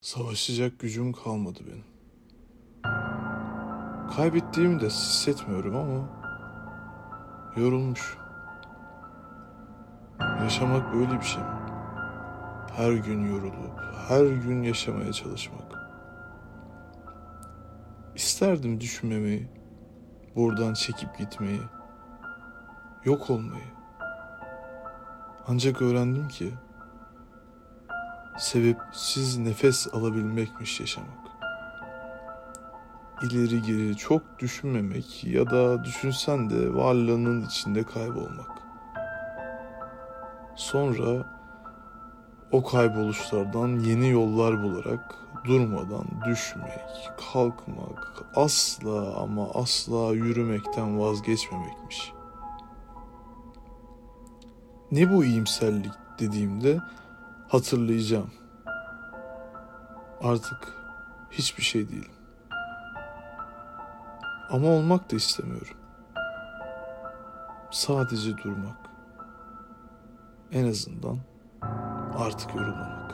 Savaşacak gücüm kalmadı benim. Kaybettiğimi de hissetmiyorum ama yorulmuş. Yaşamak böyle bir şey mi? Her gün yorulup her gün yaşamaya çalışmak. İsterdim düşünmemeyi, buradan çekip gitmeyi, yok olmayı. Ancak öğrendim ki sebepsiz nefes alabilmekmiş yaşamak. İleri geri çok düşünmemek ya da düşünsen de varlığının içinde kaybolmak. Sonra o kayboluşlardan yeni yollar bularak durmadan düşmek, kalkmak, asla ama asla yürümekten vazgeçmemekmiş. Ne bu iyimserlik dediğimde hatırlayacağım. Artık hiçbir şey değilim. Ama olmak da istemiyorum. Sadece durmak. En azından artık yorulmamak.